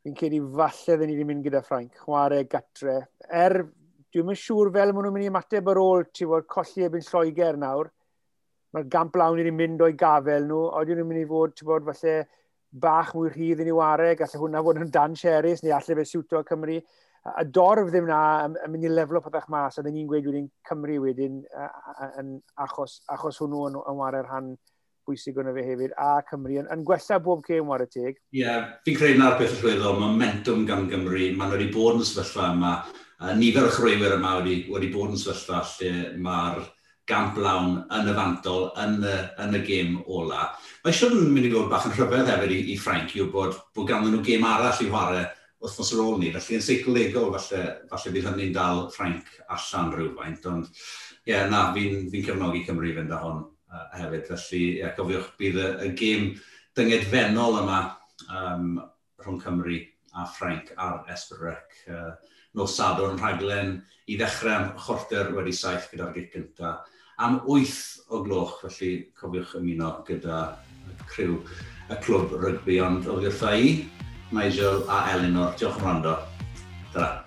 fi'n credu falle ddyn ni wedi mynd gyda Ffrainc, chwarae gatre. Er, dwi'n yn siŵr fel maen nhw'n mynd i ymateb ar ôl, ti fod colli ebyn Lloegr nawr, mae'r gamp lawn wedi mynd o'i gafel nhw, a nhw'n mynd i fod, ti fod, falle bach mwy rhydd yn ei wario, gallai hwnna fod yn dan Sheris, neu allai fe siwto Cymru. A dorf ddim na yn mynd i leflo pethach mas, a dyn ni'n gweud wedyn Cymru wedyn yn achos, achos hwnnw yn, yn wario'r rhan bwysig yna fe hefyd, a Cymru yn, yn gwella bob cem war y teg. Ie, yeah, fi'n credu na'r beth allweddol, momentum gan Gymru, maen wedi bod yn sefyllfa yma, a nifer o chrwywyr yma wedi, wedi bod yn sefyllfa lle mae'r gamp lawn yn y fantol, yn y, yn y gêm ola. Mae eisiau yn mynd i fod bach yn rhyfedd hefyd i, i Ffrainc yw bod, bod ganddyn nhw gêm arall i chwarae wythnos ar ôl ni. Felly yn seicolegol, falle, falle bydd hynny'n dal Ffrainc allan rhywfaint. Ond ie, yeah, na, fi'n fi, cefnogi Cymru fynd â hon uh, hefyd. Felly, ia, gofiwch bydd y, y gêm dyngedfennol yma um, rhwng Cymru a Ffrainc ar Esbyrrec. Uh, nos Sadwrn rhaglen i ddechrau am chwarter wedi saith gyda'r gig gyntaf am 8 o gloch, felly cofiwch ymuno gyda y criw y clwb rygbi, ond oedd wrtha i, Nigel a Elinor, Diolch yn rando. Dyna.